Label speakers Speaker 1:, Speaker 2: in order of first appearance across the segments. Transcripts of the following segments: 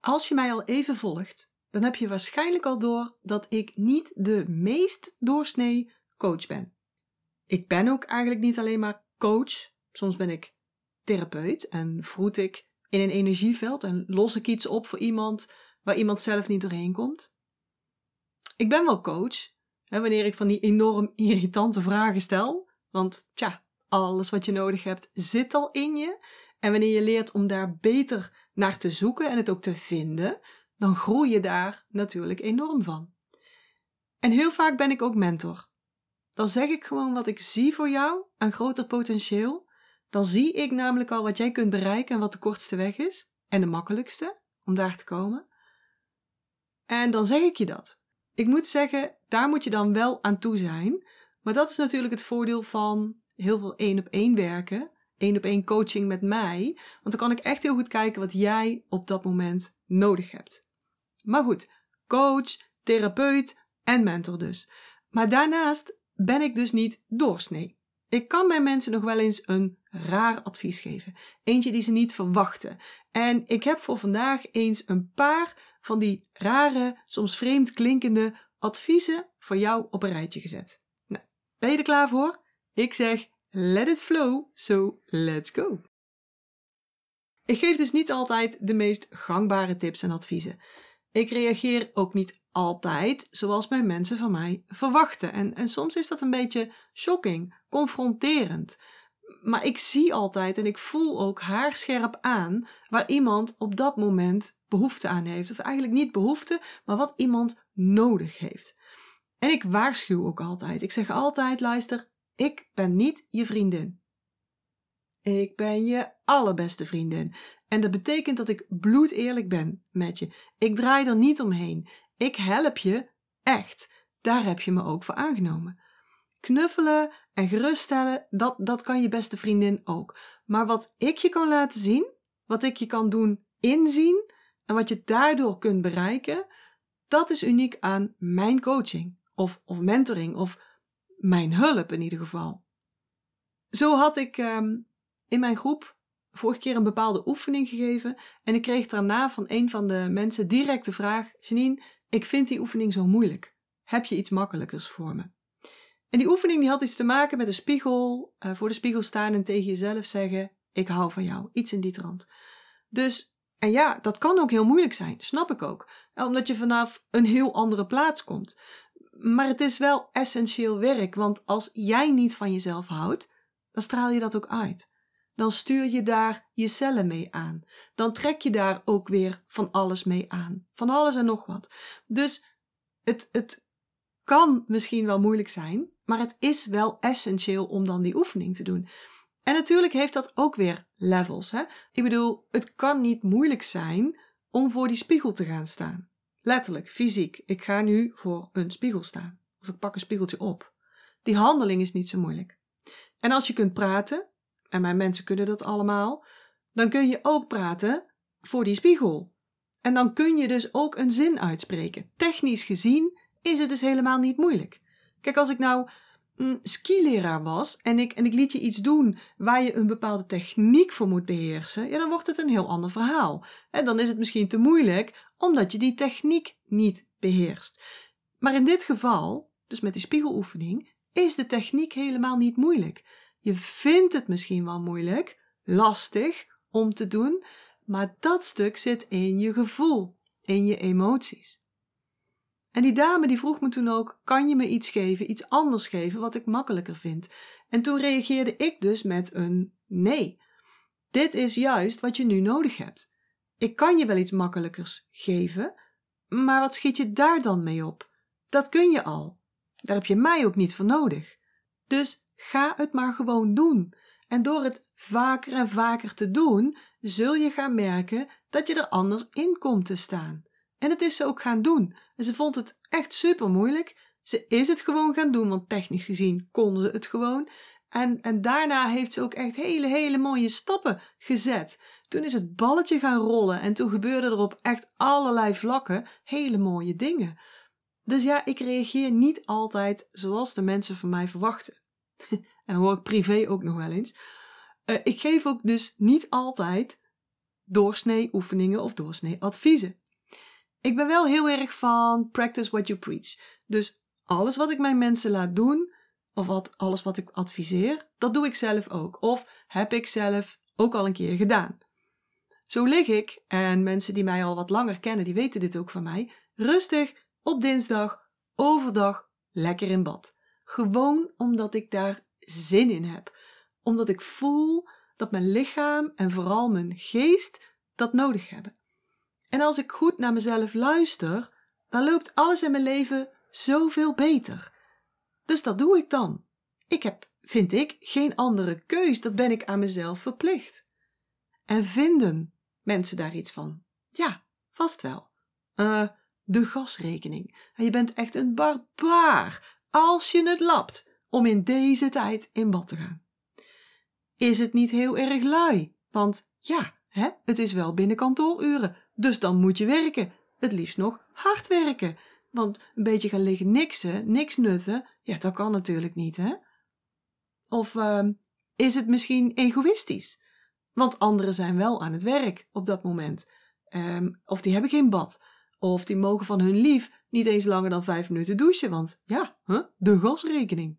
Speaker 1: Als je mij al even volgt, dan heb je waarschijnlijk al door dat ik niet de meest doorsnee coach ben. Ik ben ook eigenlijk niet alleen maar coach. Soms ben ik therapeut en vroet ik in een energieveld en los ik iets op voor iemand waar iemand zelf niet doorheen komt. Ik ben wel coach, hè, wanneer ik van die enorm irritante vragen stel, want tja, alles wat je nodig hebt zit al in je. En wanneer je leert om daar beter naar te zoeken en het ook te vinden, dan groei je daar natuurlijk enorm van. En heel vaak ben ik ook mentor. Dan zeg ik gewoon wat ik zie voor jou aan groter potentieel. Dan zie ik namelijk al wat jij kunt bereiken en wat de kortste weg is en de makkelijkste om daar te komen. En dan zeg ik je dat. Ik moet zeggen, daar moet je dan wel aan toe zijn. Maar dat is natuurlijk het voordeel van heel veel één op één werken, één op één coaching met mij. Want dan kan ik echt heel goed kijken wat jij op dat moment nodig hebt. Maar goed, coach, therapeut en mentor dus. Maar daarnaast ben ik dus niet doorsnee. Ik kan bij mensen nog wel eens een raar advies geven. Eentje die ze niet verwachten. En ik heb voor vandaag eens een paar van die rare, soms vreemd klinkende adviezen voor jou op een rijtje gezet. Nou, ben je er klaar voor? Ik zeg let it flow, so let's go. Ik geef dus niet altijd de meest gangbare tips en adviezen. Ik reageer ook niet altijd zoals mijn mensen van mij verwachten. En, en soms is dat een beetje shocking, confronterend. Maar ik zie altijd en ik voel ook haarscherp aan waar iemand op dat moment behoefte aan heeft. Of eigenlijk niet behoefte, maar wat iemand nodig heeft. En ik waarschuw ook altijd. Ik zeg altijd: luister, ik ben niet je vriendin. Ik ben je allerbeste vriendin. En dat betekent dat ik bloedeerlijk ben met je. Ik draai er niet omheen. Ik help je echt. Daar heb je me ook voor aangenomen. Knuffelen en geruststellen, dat, dat kan je beste vriendin ook. Maar wat ik je kan laten zien, wat ik je kan doen inzien en wat je daardoor kunt bereiken, dat is uniek aan mijn coaching of, of mentoring of mijn hulp in ieder geval. Zo had ik um, in mijn groep vorige keer een bepaalde oefening gegeven en ik kreeg daarna van een van de mensen direct de vraag: Janine, ik vind die oefening zo moeilijk. Heb je iets makkelijkers voor me? En die oefening die had iets te maken met een spiegel, uh, voor de spiegel staan en tegen jezelf zeggen: Ik hou van jou. Iets in die trant. Dus, en ja, dat kan ook heel moeilijk zijn, snap ik ook. Omdat je vanaf een heel andere plaats komt. Maar het is wel essentieel werk, want als jij niet van jezelf houdt, dan straal je dat ook uit. Dan stuur je daar je cellen mee aan. Dan trek je daar ook weer van alles mee aan. Van alles en nog wat. Dus het, het kan misschien wel moeilijk zijn, maar het is wel essentieel om dan die oefening te doen. En natuurlijk heeft dat ook weer levels. Hè? Ik bedoel, het kan niet moeilijk zijn om voor die spiegel te gaan staan. Letterlijk, fysiek. Ik ga nu voor een spiegel staan. Of ik pak een spiegeltje op. Die handeling is niet zo moeilijk. En als je kunt praten, en mijn mensen kunnen dat allemaal, dan kun je ook praten voor die spiegel. En dan kun je dus ook een zin uitspreken. Technisch gezien is het dus helemaal niet moeilijk. Kijk, als ik nou skileraar was en ik, en ik liet je iets doen waar je een bepaalde techniek voor moet beheersen, ja, dan wordt het een heel ander verhaal. En dan is het misschien te moeilijk omdat je die techniek niet beheerst. Maar in dit geval, dus met die spiegeloefening, is de techniek helemaal niet moeilijk. Je vindt het misschien wel moeilijk, lastig om te doen, maar dat stuk zit in je gevoel, in je emoties. En die dame die vroeg me toen ook: kan je me iets geven, iets anders geven wat ik makkelijker vind? En toen reageerde ik dus met een nee. Dit is juist wat je nu nodig hebt. Ik kan je wel iets makkelijkers geven, maar wat schiet je daar dan mee op? Dat kun je al. Daar heb je mij ook niet voor nodig. Dus ga het maar gewoon doen. En door het vaker en vaker te doen, zul je gaan merken dat je er anders in komt te staan. En het is ze ook gaan doen. En ze vond het echt super moeilijk. Ze is het gewoon gaan doen, want technisch gezien konden ze het gewoon. En, en daarna heeft ze ook echt hele, hele mooie stappen gezet. Toen is het balletje gaan rollen en toen gebeurden er op echt allerlei vlakken hele mooie dingen. Dus ja, ik reageer niet altijd zoals de mensen van mij verwachten. en hoor ik privé ook nog wel eens. Uh, ik geef ook dus niet altijd doorsnee oefeningen of doorsnee adviezen. Ik ben wel heel erg van practice what you preach. Dus alles wat ik mijn mensen laat doen, of wat, alles wat ik adviseer, dat doe ik zelf ook. Of heb ik zelf ook al een keer gedaan. Zo lig ik, en mensen die mij al wat langer kennen, die weten dit ook van mij, rustig op dinsdag, overdag, lekker in bad. Gewoon omdat ik daar zin in heb. Omdat ik voel dat mijn lichaam en vooral mijn geest dat nodig hebben. En als ik goed naar mezelf luister, dan loopt alles in mijn leven zoveel beter. Dus dat doe ik dan. Ik heb, vind ik, geen andere keus. Dat ben ik aan mezelf verplicht. En vinden mensen daar iets van? Ja, vast wel. Uh, de gasrekening. En je bent echt een barbaar als je het lapt om in deze tijd in bad te gaan. Is het niet heel erg lui? Want ja, hè, het is wel binnen kantooruren, dus dan moet je werken. Het liefst nog hard werken. Want een beetje gaan liggen niksen, niks nutten, ja, dat kan natuurlijk niet, hè? Of uh, is het misschien egoïstisch? Want anderen zijn wel aan het werk op dat moment. Um, of die hebben geen bad. Of die mogen van hun lief niet eens langer dan vijf minuten douchen, want ja, huh, de gasrekening.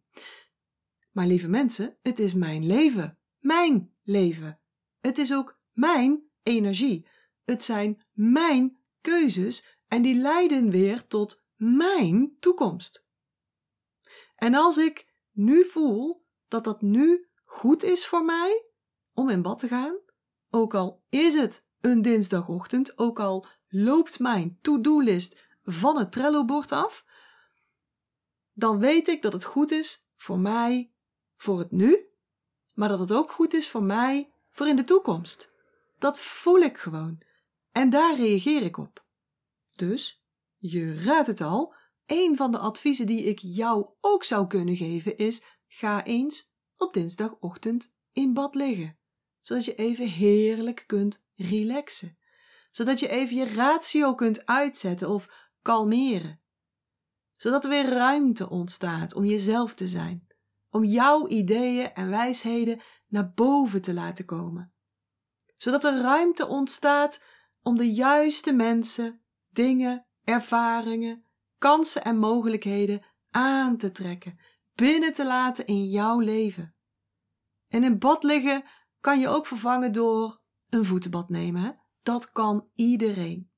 Speaker 1: Maar lieve mensen, het is mijn leven. Mijn leven. Het is ook mijn energie. Het zijn mijn keuzes en die leiden weer tot mijn toekomst. En als ik nu voel dat dat nu goed is voor mij om in bad te gaan, ook al is het een dinsdagochtend, ook al loopt mijn to-do-list van het Trello-bord af, dan weet ik dat het goed is voor mij, voor het nu, maar dat het ook goed is voor mij, voor in de toekomst. Dat voel ik gewoon. En daar reageer ik op. Dus, je raadt het al, een van de adviezen die ik jou ook zou kunnen geven is: ga eens op dinsdagochtend in bad liggen, zodat je even heerlijk kunt relaxen, zodat je even je ratio kunt uitzetten of kalmeren, zodat er weer ruimte ontstaat om jezelf te zijn, om jouw ideeën en wijsheden naar boven te laten komen, zodat er ruimte ontstaat om de juiste mensen, dingen, ervaringen, kansen en mogelijkheden aan te trekken, binnen te laten in jouw leven. En in bad liggen kan je ook vervangen door een voetenbad nemen. Dat kan iedereen.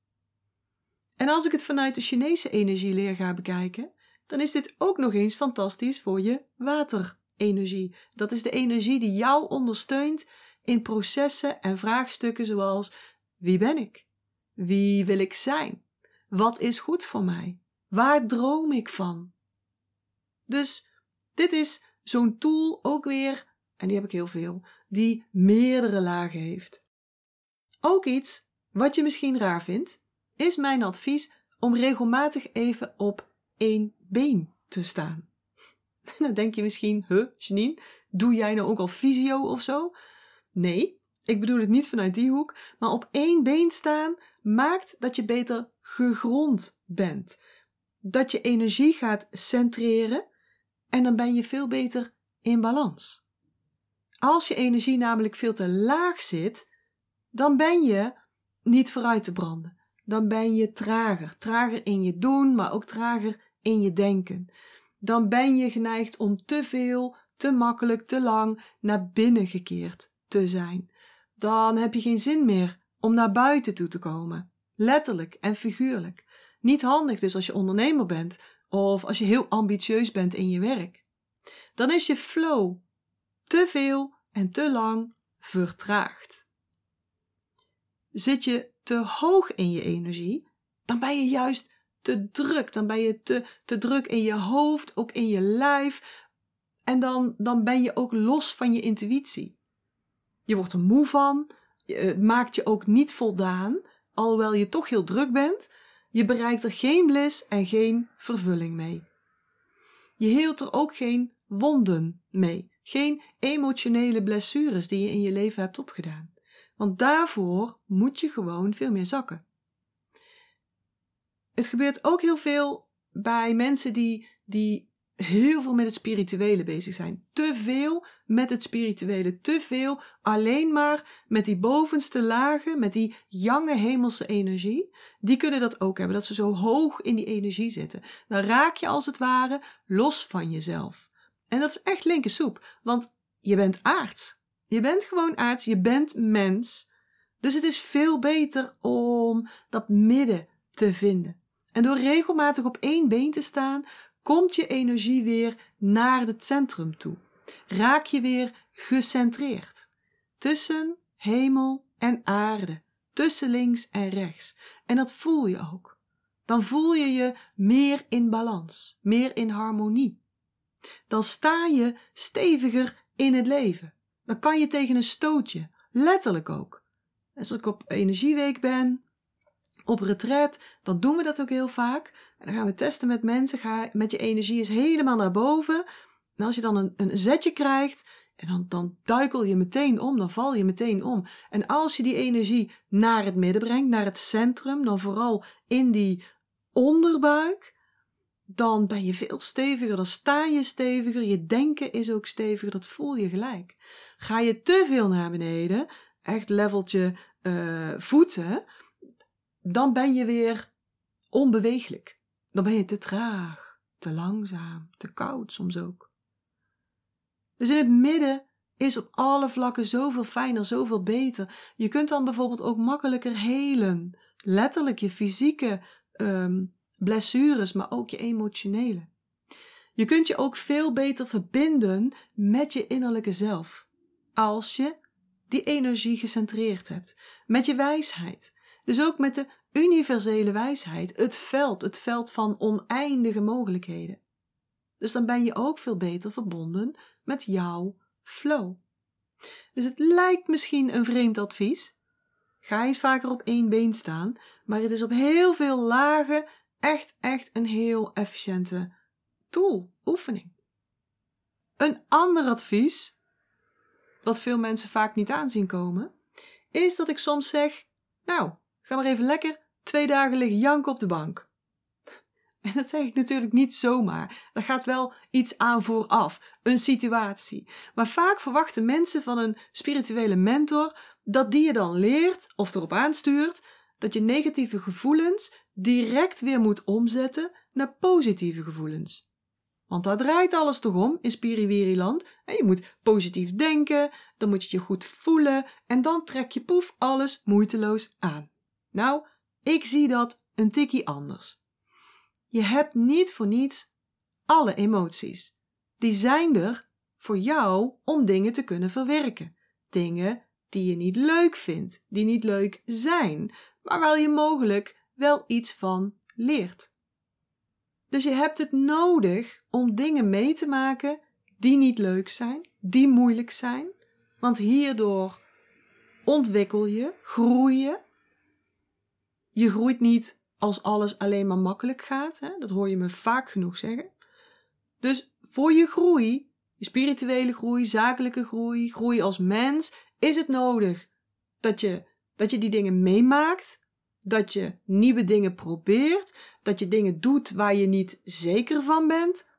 Speaker 1: En als ik het vanuit de Chinese energieleer ga bekijken, dan is dit ook nog eens fantastisch voor je waterenergie. Dat is de energie die jou ondersteunt in processen en vraagstukken zoals wie ben ik? Wie wil ik zijn? Wat is goed voor mij? Waar droom ik van? Dus dit is zo'n tool ook weer, en die heb ik heel veel, die meerdere lagen heeft. Ook iets wat je misschien raar vindt, is mijn advies om regelmatig even op één been te staan. Dan denk je misschien, huh, Janine, doe jij nou ook al fysio of zo? Nee, ik bedoel het niet vanuit die hoek, maar op één been staan maakt dat je beter gegrond bent. Dat je energie gaat centreren en dan ben je veel beter in balans. Als je energie namelijk veel te laag zit, dan ben je niet vooruit te branden. Dan ben je trager. Trager in je doen, maar ook trager in je denken. Dan ben je geneigd om te veel, te makkelijk, te lang naar binnen gekeerd te zijn. Dan heb je geen zin meer om naar buiten toe te komen. Letterlijk en figuurlijk. Niet handig dus als je ondernemer bent of als je heel ambitieus bent in je werk. Dan is je flow te veel en te lang vertraagd. Zit je te hoog in je energie, dan ben je juist te druk. Dan ben je te, te druk in je hoofd, ook in je lijf. En dan, dan ben je ook los van je intuïtie. Je wordt er moe van, het maakt je ook niet voldaan, alhoewel je toch heel druk bent. Je bereikt er geen bliss en geen vervulling mee. Je heelt er ook geen wonden mee, geen emotionele blessures die je in je leven hebt opgedaan. Want daarvoor moet je gewoon veel meer zakken. Het gebeurt ook heel veel bij mensen die, die heel veel met het spirituele bezig zijn. Te veel met het spirituele. Te veel alleen maar met die bovenste lagen, met die jonge hemelse energie. Die kunnen dat ook hebben, dat ze zo hoog in die energie zitten. Dan raak je als het ware los van jezelf. En dat is echt linkersoep, want je bent aards. Je bent gewoon aards, je bent mens. Dus het is veel beter om dat midden te vinden. En door regelmatig op één been te staan, komt je energie weer naar het centrum toe. Raak je weer gecentreerd. Tussen hemel en aarde. Tussen links en rechts. En dat voel je ook. Dan voel je je meer in balans, meer in harmonie. Dan sta je steviger in het leven. Dan kan je tegen een stootje, letterlijk ook. Als ik op energieweek ben, op retret, dan doen we dat ook heel vaak. En dan gaan we testen met mensen. Ga met je energie is helemaal naar boven. En als je dan een, een zetje krijgt, en dan, dan duikel je meteen om, dan val je meteen om. En als je die energie naar het midden brengt, naar het centrum, dan vooral in die onderbuik, dan ben je veel steviger, dan sta je steviger, je denken is ook steviger, dat voel je gelijk. Ga je te veel naar beneden, echt leveltje uh, voeten, dan ben je weer onbeweeglijk. Dan ben je te traag, te langzaam, te koud soms ook. Dus in het midden is op alle vlakken zoveel fijner, zoveel beter. Je kunt dan bijvoorbeeld ook makkelijker helen. Letterlijk je fysieke um, blessures, maar ook je emotionele. Je kunt je ook veel beter verbinden met je innerlijke zelf. Als je die energie gecentreerd hebt. Met je wijsheid. Dus ook met de universele wijsheid, het veld, het veld van oneindige mogelijkheden. Dus dan ben je ook veel beter verbonden met jouw flow. Dus het lijkt misschien een vreemd advies. Ga eens vaker op één been staan, maar het is op heel veel lagen echt, echt een heel efficiënte tool, oefening. Een ander advies, wat veel mensen vaak niet aanzien komen, is dat ik soms zeg: Nou, ga maar even lekker twee dagen liggen janken op de bank. En dat zeg ik natuurlijk niet zomaar. Er gaat wel iets aan vooraf, een situatie. Maar vaak verwachten mensen van een spirituele mentor dat die je dan leert of erop aanstuurt dat je negatieve gevoelens direct weer moet omzetten naar positieve gevoelens. Want daar draait alles toch om in Spiriwiriland. En je moet positief denken, dan moet je je goed voelen en dan trek je poef alles moeiteloos aan. Nou, ik zie dat een tikkie anders. Je hebt niet voor niets alle emoties. Die zijn er voor jou om dingen te kunnen verwerken. Dingen die je niet leuk vindt, die niet leuk zijn, maar waar je mogelijk wel iets van leert. Dus je hebt het nodig om dingen mee te maken die niet leuk zijn, die moeilijk zijn, want hierdoor ontwikkel je, groei je je groeit niet als alles alleen maar makkelijk gaat. Hè? Dat hoor je me vaak genoeg zeggen. Dus voor je groei, je spirituele groei, zakelijke groei, groei als mens, is het nodig dat je, dat je die dingen meemaakt. Dat je nieuwe dingen probeert. Dat je dingen doet waar je niet zeker van bent.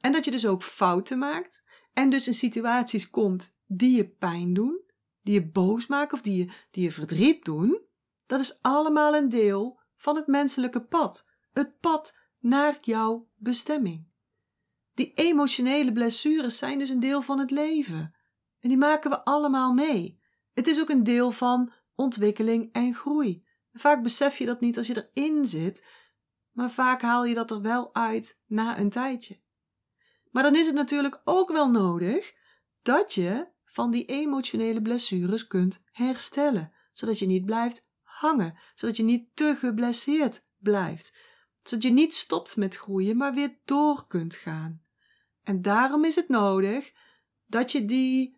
Speaker 1: En dat je dus ook fouten maakt. En dus in situaties komt die je pijn doen, die je boos maken of die je, die je verdriet doen. Dat is allemaal een deel van het menselijke pad, het pad naar jouw bestemming. Die emotionele blessures zijn dus een deel van het leven. En die maken we allemaal mee. Het is ook een deel van ontwikkeling en groei. Vaak besef je dat niet als je erin zit, maar vaak haal je dat er wel uit na een tijdje. Maar dan is het natuurlijk ook wel nodig dat je van die emotionele blessures kunt herstellen, zodat je niet blijft hangen, zodat je niet te geblesseerd blijft, zodat je niet stopt met groeien, maar weer door kunt gaan. En daarom is het nodig dat je die,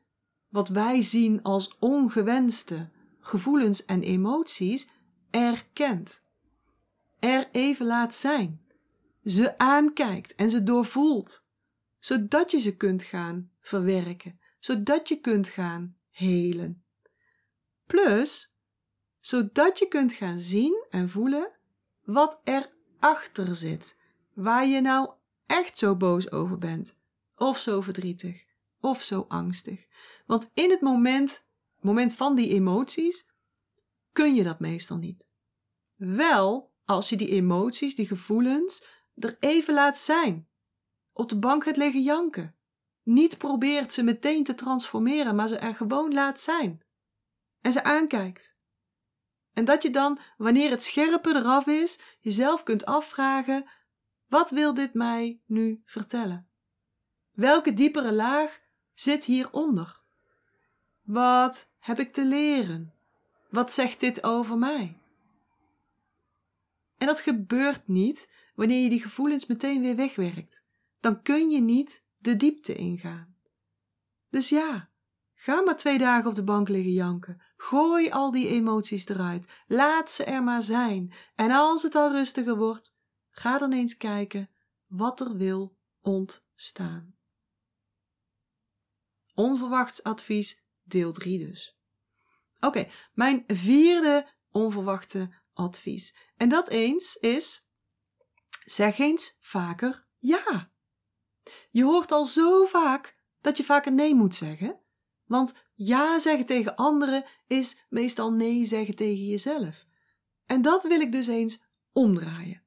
Speaker 1: wat wij zien als ongewenste gevoelens en emoties, erkent. Er even laat zijn, ze aankijkt en ze doorvoelt, zodat je ze kunt gaan verwerken, zodat je kunt gaan helen. Plus, zodat je kunt gaan zien en voelen wat er achter zit, waar je nou echt zo boos over bent, of zo verdrietig, of zo angstig. Want in het moment, moment van die emoties, kun je dat meestal niet. Wel als je die emoties, die gevoelens, er even laat zijn. Op de bank gaat liggen janken. Niet probeert ze meteen te transformeren, maar ze er gewoon laat zijn. En ze aankijkt. En dat je dan, wanneer het scherpe eraf is, jezelf kunt afvragen: wat wil dit mij nu vertellen? Welke diepere laag zit hieronder? Wat heb ik te leren? Wat zegt dit over mij? En dat gebeurt niet wanneer je die gevoelens meteen weer wegwerkt. Dan kun je niet de diepte ingaan. Dus ja, ga maar twee dagen op de bank liggen janken. Gooi al die emoties eruit. Laat ze er maar zijn. En als het al rustiger wordt, ga dan eens kijken wat er wil ontstaan. Onverwachts advies, deel 3 dus. Oké, mijn vierde onverwachte advies. En dat eens is: zeg eens vaker ja. Je hoort al zo vaak dat je vaker nee moet zeggen. Want ja zeggen tegen anderen is meestal nee zeggen tegen jezelf. En dat wil ik dus eens omdraaien.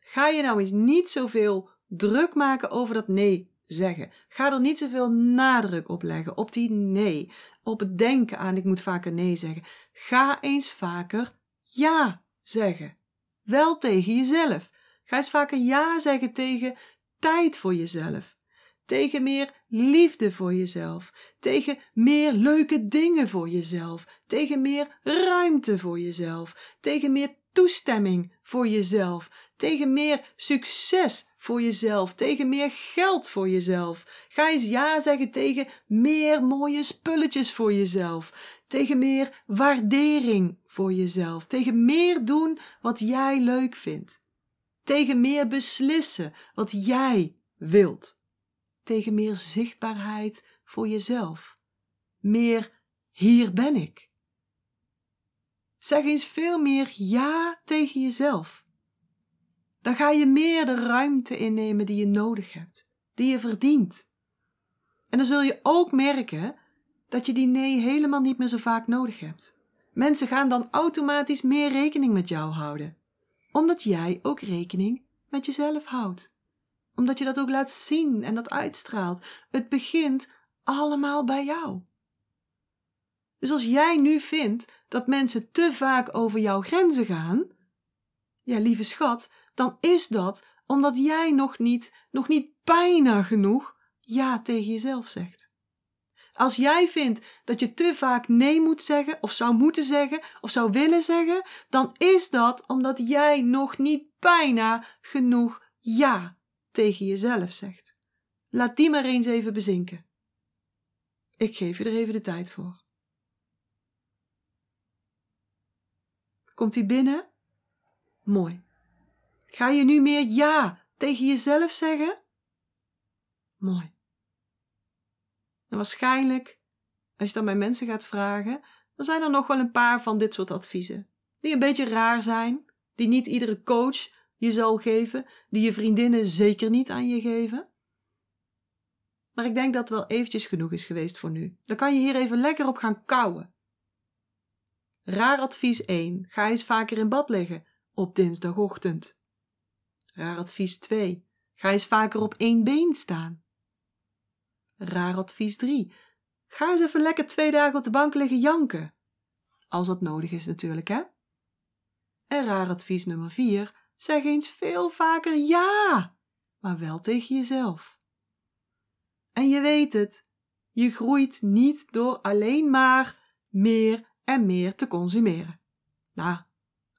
Speaker 1: Ga je nou eens niet zoveel druk maken over dat nee zeggen. Ga er niet zoveel nadruk op leggen, op die nee, op het denken aan ik moet vaker nee zeggen. Ga eens vaker ja zeggen. Wel tegen jezelf. Ga eens vaker ja zeggen tegen tijd voor jezelf. Tegen meer liefde voor jezelf. Tegen meer leuke dingen voor jezelf. Tegen meer ruimte voor jezelf. Tegen meer toestemming voor jezelf. Tegen meer succes voor jezelf. Tegen meer geld voor jezelf. Ga eens ja zeggen tegen meer mooie spulletjes voor jezelf. Tegen meer waardering voor jezelf. Tegen meer doen wat jij leuk vindt. Tegen meer beslissen wat jij wilt. Tegen meer zichtbaarheid voor jezelf. Meer hier ben ik. Zeg eens veel meer ja tegen jezelf. Dan ga je meer de ruimte innemen die je nodig hebt, die je verdient. En dan zul je ook merken dat je die nee helemaal niet meer zo vaak nodig hebt. Mensen gaan dan automatisch meer rekening met jou houden, omdat jij ook rekening met jezelf houdt. Omdat je dat ook laat zien en dat uitstraalt. Het begint allemaal bij jou. Dus als jij nu vindt dat mensen te vaak over jouw grenzen gaan, ja, lieve schat, dan is dat omdat jij nog niet, nog niet bijna genoeg ja tegen jezelf zegt. Als jij vindt dat je te vaak nee moet zeggen, of zou moeten zeggen, of zou willen zeggen, dan is dat omdat jij nog niet bijna genoeg ja tegen jezelf zegt. Laat die maar eens even bezinken. Ik geef je er even de tijd voor. Komt hij binnen? Mooi. Ga je nu meer ja tegen jezelf zeggen? Mooi. En waarschijnlijk, als je dan bij mensen gaat vragen, dan zijn er nog wel een paar van dit soort adviezen. Die een beetje raar zijn, die niet iedere coach je zal geven, die je vriendinnen zeker niet aan je geven. Maar ik denk dat wel eventjes genoeg is geweest voor nu. Dan kan je hier even lekker op gaan kouwen. Raar advies 1. Ga eens vaker in bad liggen op dinsdagochtend. Raar advies 2. Ga eens vaker op één been staan. Raar advies 3. Ga eens even lekker twee dagen op de bank liggen janken. Als dat nodig is natuurlijk, hè? En raar advies nummer 4. Zeg eens veel vaker ja, maar wel tegen jezelf. En je weet het, je groeit niet door alleen maar meer en meer te consumeren. Nou,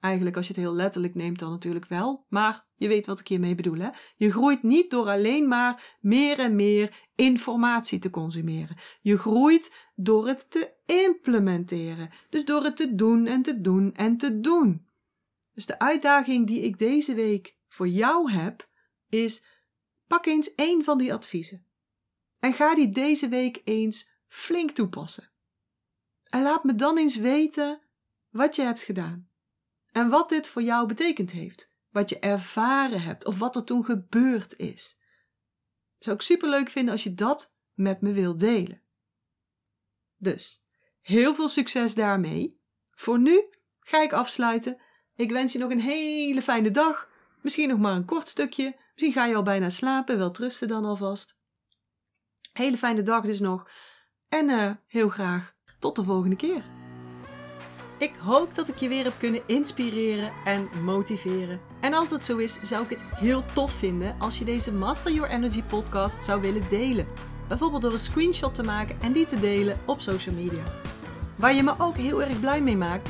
Speaker 1: Eigenlijk, als je het heel letterlijk neemt, dan natuurlijk wel. Maar je weet wat ik hiermee bedoel. Hè? Je groeit niet door alleen maar meer en meer informatie te consumeren. Je groeit door het te implementeren. Dus door het te doen en te doen en te doen. Dus de uitdaging die ik deze week voor jou heb, is: pak eens één van die adviezen. En ga die deze week eens flink toepassen. En laat me dan eens weten wat je hebt gedaan. En wat dit voor jou betekend heeft. Wat je ervaren hebt of wat er toen gebeurd is. Zou ik super leuk vinden als je dat met me wilt delen. Dus heel veel succes daarmee. Voor nu ga ik afsluiten. Ik wens je nog een hele fijne dag. Misschien nog maar een kort stukje. Misschien ga je al bijna slapen. Wel trusten dan alvast. Hele fijne dag dus nog. En uh, heel graag tot de volgende keer. Ik hoop dat ik je weer heb kunnen inspireren en motiveren. En als dat zo is, zou ik het heel tof vinden als je deze Master Your Energy podcast zou willen delen. Bijvoorbeeld door een screenshot te maken en die te delen op social media. Waar je me ook heel erg blij mee maakt,